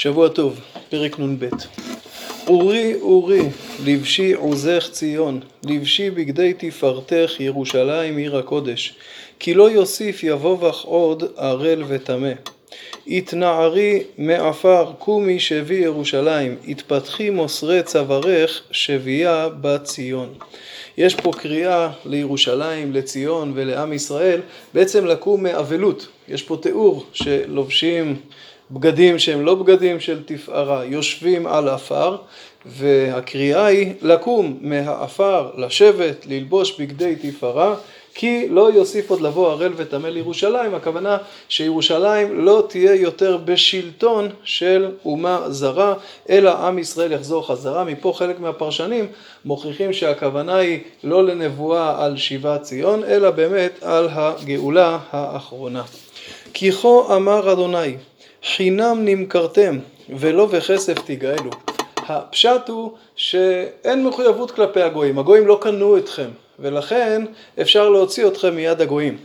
שבוע טוב, פרק נ"ב. אורי אורי, לבשי עוזך ציון, לבשי בגדי תפארתך ירושלים עיר הקודש, כי לא יוסיף יבוא בך עוד ערל וטמא. התנערי מעפר קומי שבי ירושלים, התפתחי מוסרי צווארך שבייה בת ציון. יש פה קריאה לירושלים, לציון ולעם ישראל, בעצם לקום מאבלות. יש פה תיאור שלובשים בגדים שהם לא בגדים של תפארה, יושבים על עפר, והקריאה היא לקום מהעפר, לשבת, ללבוש בגדי תפארה, כי לא יוסיף עוד לבוא ערל וטמא לירושלים, הכוונה שירושלים לא תהיה יותר בשלטון של אומה זרה, אלא עם ישראל יחזור חזרה. מפה חלק מהפרשנים מוכיחים שהכוונה היא לא לנבואה על שיבת ציון, אלא באמת על הגאולה האחרונה. כי כה אמר אדוני חינם נמכרתם ולא בכסף תגאלו. הפשט הוא שאין מחויבות כלפי הגויים, הגויים לא קנו אתכם ולכן אפשר להוציא אתכם מיד הגויים.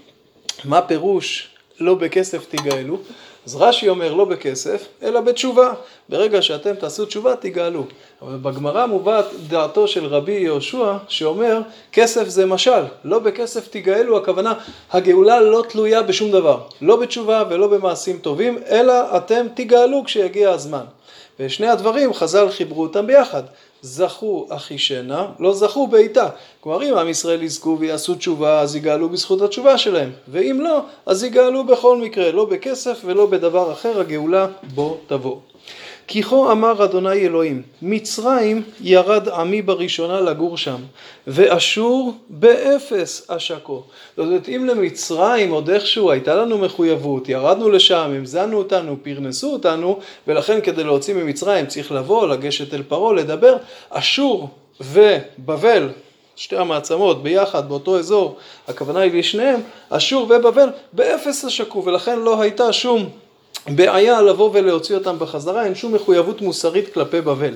מה פירוש לא בכסף תגאלו? אז רש"י אומר לא בכסף, אלא בתשובה. ברגע שאתם תעשו תשובה תגאלו. אבל בגמרא מובאת דעתו של רבי יהושע שאומר כסף זה משל, לא בכסף תגאלו, הכוונה הגאולה לא תלויה בשום דבר, לא בתשובה ולא במעשים טובים, אלא אתם תגאלו כשיגיע הזמן. ושני הדברים חז"ל חיברו אותם ביחד. זכו אחישנה, לא זכו בעיטה. כלומר אם עם ישראל יזכו ויעשו תשובה אז יגאלו בזכות התשובה שלהם, ואם לא אז יגאלו בכל מקרה, לא בכסף ולא בדבר אחר, הגאולה בוא תבוא. כי כה אמר אדוני אלוהים, מצרים ירד עמי בראשונה לגור שם, ואשור באפס אשקו. זאת אומרת, אם למצרים עוד איכשהו הייתה לנו מחויבות, ירדנו לשם, הזמינו אותנו, פרנסו אותנו, ולכן כדי להוציא ממצרים צריך לבוא, לגשת אל פרעה, לדבר, אשור ובבל שתי המעצמות ביחד באותו אזור, הכוונה היא לשניהם, אשור ובבל באפס אשקו ולכן לא הייתה שום בעיה לבוא ולהוציא אותם בחזרה, אין שום מחויבות מוסרית כלפי בבל.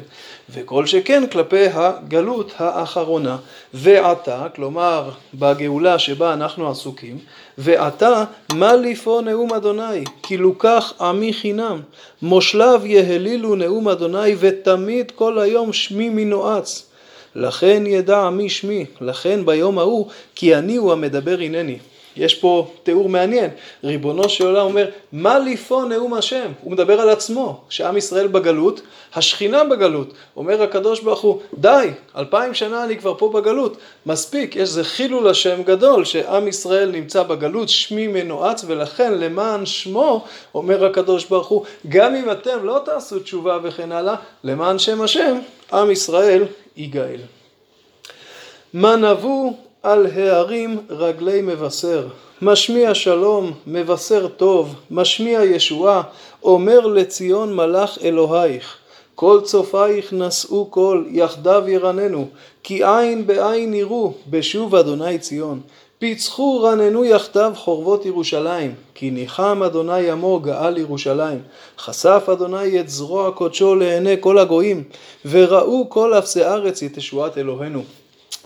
וכל שכן כלפי הגלות האחרונה. ועתה, כלומר בגאולה שבה אנחנו עסוקים, ועתה מה לפו נאום אדוני, כי לוקח עמי חינם, מושלב יהלילו נאום אדוני ותמיד כל היום שמי מנועץ. לכן ידע עמי שמי, לכן ביום ההוא, כי אני הוא המדבר הנני. יש פה תיאור מעניין, ריבונו של עולם אומר, מה ליפו נאום השם? הוא מדבר על עצמו, שעם ישראל בגלות, השכינה בגלות. אומר הקדוש ברוך הוא, די, אלפיים שנה אני כבר פה בגלות, מספיק, יש איזה חילול השם גדול, שעם ישראל נמצא בגלות, שמי מנועץ, ולכן למען שמו, אומר הקדוש ברוך הוא, גם אם אתם לא תעשו תשובה וכן הלאה, למען שם השם, עם ישראל ייגאל. מה נבוא על הערים רגלי מבשר, משמיע שלום, מבשר טוב, משמיע ישועה, אומר לציון מלאך אלוהיך. כל צופייך נשאו קול, יחדיו ירננו, כי עין בעין יראו, בשוב אדוני ציון. פיצחו רננו יחדיו חורבות ירושלים, כי ניחם אדוני עמו גאל ירושלים. חשף אדוני את זרוע קודשו לעיני כל הגויים, וראו כל אפסי ארץ את ישועת אלוהינו.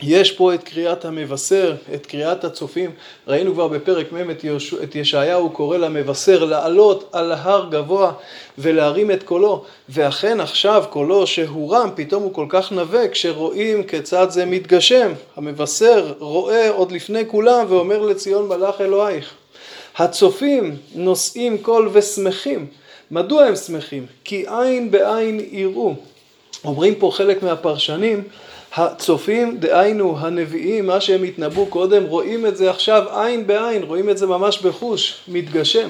יש פה את קריאת המבשר, את קריאת הצופים. ראינו כבר בפרק מ' את, את ישעיהו קורא למבשר לעלות על הר גבוה ולהרים את קולו. ואכן עכשיו קולו שהורם פתאום הוא כל כך נווה כשרואים כיצד זה מתגשם. המבשר רואה עוד לפני כולם ואומר לציון מלאך אלוהיך. הצופים נושאים קול ושמחים. מדוע הם שמחים? כי עין בעין יראו. אומרים פה חלק מהפרשנים הצופים, דהיינו הנביאים, מה שהם התנבאו קודם, רואים את זה עכשיו עין בעין, רואים את זה ממש בחוש, מתגשם.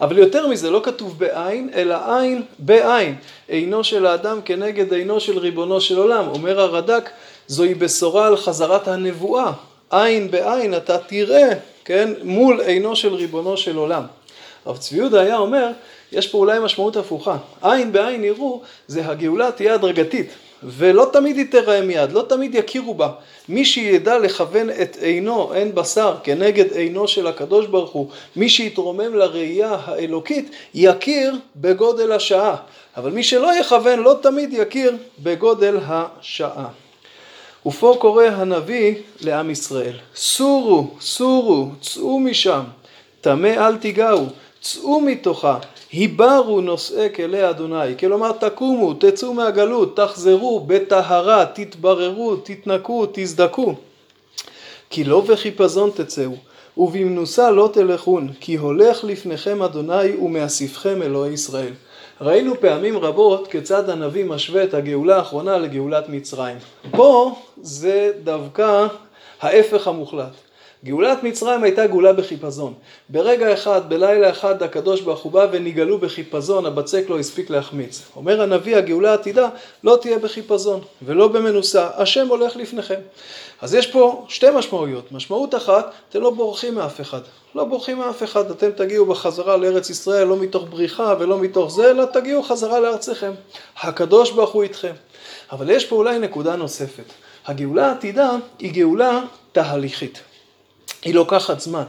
אבל יותר מזה, לא כתוב בעין, אלא עין בעין. עינו של האדם כנגד עינו של ריבונו של עולם. אומר הרד"ק, זוהי בשורה על חזרת הנבואה. עין בעין אתה תראה, כן, מול עינו של ריבונו של עולם. רב צבי יהודה היה אומר, יש פה אולי משמעות הפוכה. עין בעין יראו, זה הגאולה תהיה הדרגתית. ולא תמיד היא תראה מיד, לא תמיד יכירו בה. מי שידע לכוון את עינו, עין בשר, כנגד עינו של הקדוש ברוך הוא, מי שיתרומם לראייה האלוקית, יכיר בגודל השעה. אבל מי שלא יכוון, לא תמיד יכיר בגודל השעה. ופה קורא הנביא לעם ישראל, סורו, סורו, צאו משם, טמא אל תיגעו, צאו מתוכה, היברו נושאי כלי אדוני, כלומר תקומו, תצאו מהגלות, תחזרו בטהרה, תתבררו, תתנקו, תזדקו. כי לא בחיפזון תצאו, ובמנוסה לא תלכון, כי הולך לפניכם אדוני ומאספכם אלוהי ישראל. ראינו פעמים רבות כיצד הנביא משווה את הגאולה האחרונה לגאולת מצרים. פה זה דווקא ההפך המוחלט. גאולת מצרים הייתה גאולה בחיפזון. ברגע אחד, בלילה אחד, הקדוש ברוך הוא בא ונגאלו בחיפזון, הבצק לא הספיק להחמיץ. אומר הנביא, הגאולה העתידה לא תהיה בחיפזון ולא במנוסה, השם הולך לפניכם. אז יש פה שתי משמעויות. משמעות אחת, אתם לא בורחים מאף אחד. לא בורחים מאף אחד, אתם תגיעו בחזרה לארץ ישראל, לא מתוך בריחה ולא מתוך זה, אלא תגיעו חזרה לארציכם. הקדוש ברוך הוא איתכם. אבל יש פה אולי נקודה נוספת. הגאולה העתידה היא גאולה תהליכית. היא לוקחת זמן.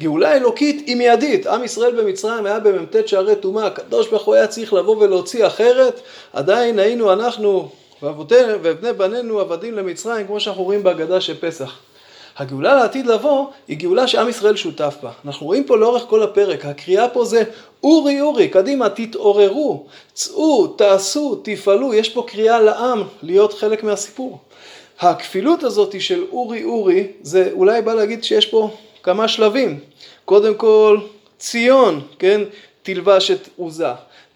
גאולה אלוקית היא מיידית. עם ישראל במצרים היה במ"ט שערי טומאה, הקדוש ברוך הוא היה צריך לבוא ולהוציא אחרת, עדיין היינו אנחנו ואבותינו ובני בנינו עבדים למצרים, כמו שאנחנו רואים בהגדה של פסח. הגאולה לעתיד לבוא היא גאולה שעם ישראל שותף בה. אנחנו רואים פה לאורך כל הפרק, הקריאה פה זה אורי אורי, קדימה, תתעוררו, צאו, תעשו, תפעלו, יש פה קריאה לעם להיות חלק מהסיפור. הכפילות הזאת של אורי אורי, זה אולי בא להגיד שיש פה כמה שלבים. קודם כל, ציון, כן, תלבש את עוזה.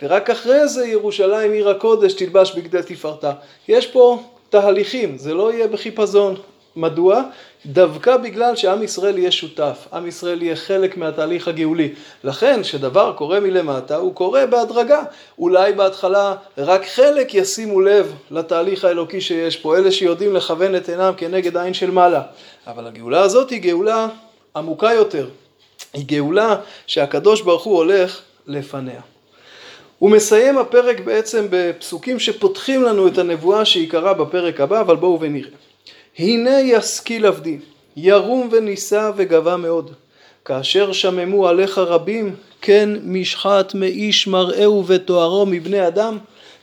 ורק אחרי זה ירושלים עיר הקודש תלבש בגדי תפארתה. יש פה תהליכים, זה לא יהיה בחיפזון. מדוע? דווקא בגלל שעם ישראל יהיה שותף, עם ישראל יהיה חלק מהתהליך הגאולי. לכן, כשדבר קורה מלמטה, הוא קורה בהדרגה. אולי בהתחלה רק חלק ישימו לב לתהליך האלוקי שיש פה, אלה שיודעים לכוון את עינם כנגד העין של מעלה. אבל הגאולה הזאת היא גאולה עמוקה יותר. היא גאולה שהקדוש ברוך הוא הולך לפניה. הוא מסיים הפרק בעצם בפסוקים שפותחים לנו את הנבואה שעיקרה בפרק הבא, אבל בואו ונראה. הנה ישכיל עבדי, ירום ונישא וגבה מאוד. כאשר שממו עליך רבים, כן משחת מאיש מראהו ותוארו מבני אדם,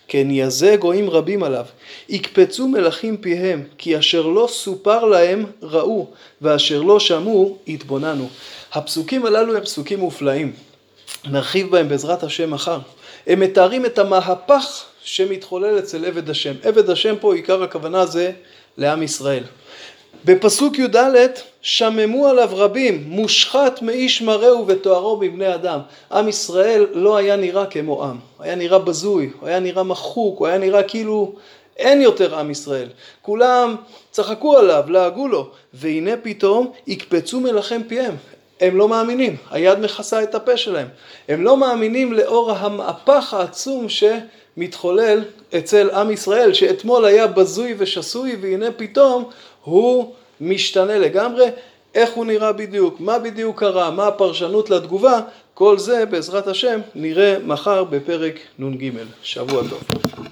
כן יזה גויים רבים עליו. יקפצו מלכים פיהם, כי אשר לא סופר להם ראו, ואשר לא שמעו התבוננו. הפסוקים הללו הם פסוקים מופלאים. נרחיב בהם בעזרת השם מחר. הם מתארים את המהפך שמתחולל אצל עבד השם. עבד השם פה עיקר הכוונה זה לעם ישראל. בפסוק י"ד שממו עליו רבים, מושחת מאיש מראהו ותוארו מבני אדם. עם ישראל לא היה נראה כמו עם, היה נראה בזוי, הוא היה נראה מחוק, הוא היה נראה כאילו אין יותר עם ישראל. כולם צחקו עליו, לעגו לו, והנה פתאום יקפצו מלחם פיהם. הם לא מאמינים, היד מכסה את הפה שלהם. הם לא מאמינים לאור המהפך העצום שמתחולל אצל עם ישראל, שאתמול היה בזוי ושסוי, והנה פתאום הוא משתנה לגמרי. איך הוא נראה בדיוק, מה בדיוק קרה, מה הפרשנות לתגובה, כל זה בעזרת השם נראה מחר בפרק נ"ג. שבוע טוב.